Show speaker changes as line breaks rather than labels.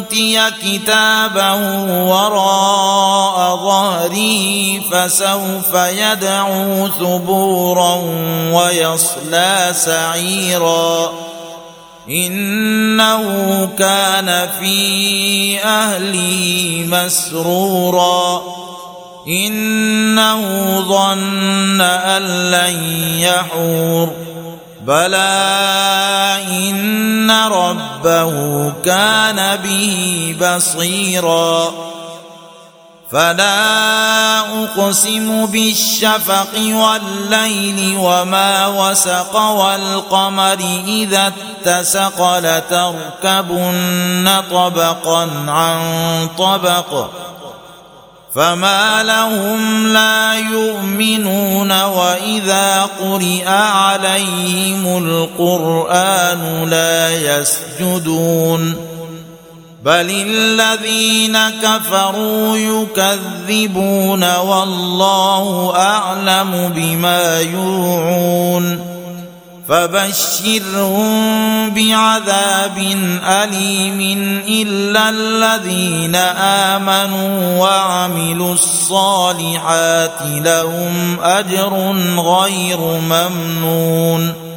أوتي كتابه وراء ظهره فسوف يدعو ثبورا ويصلى سعيرا. إنه كان في أهله مسرورا. إنه ظن أن لن يحور. بلى ان ربه كان به بصيرا فلا اقسم بالشفق والليل وما وسق والقمر اذا اتسق لتركبن طبقا عن طبق فما لهم لا يؤمنون وإذا قرئ عليهم القرآن لا يسجدون بل الذين كفروا يكذبون والله أعلم بما يوعون فبشرهم بعذاب أليم إلا الذين آمنوا وعملوا الصالحات لهم أجر غير ممنون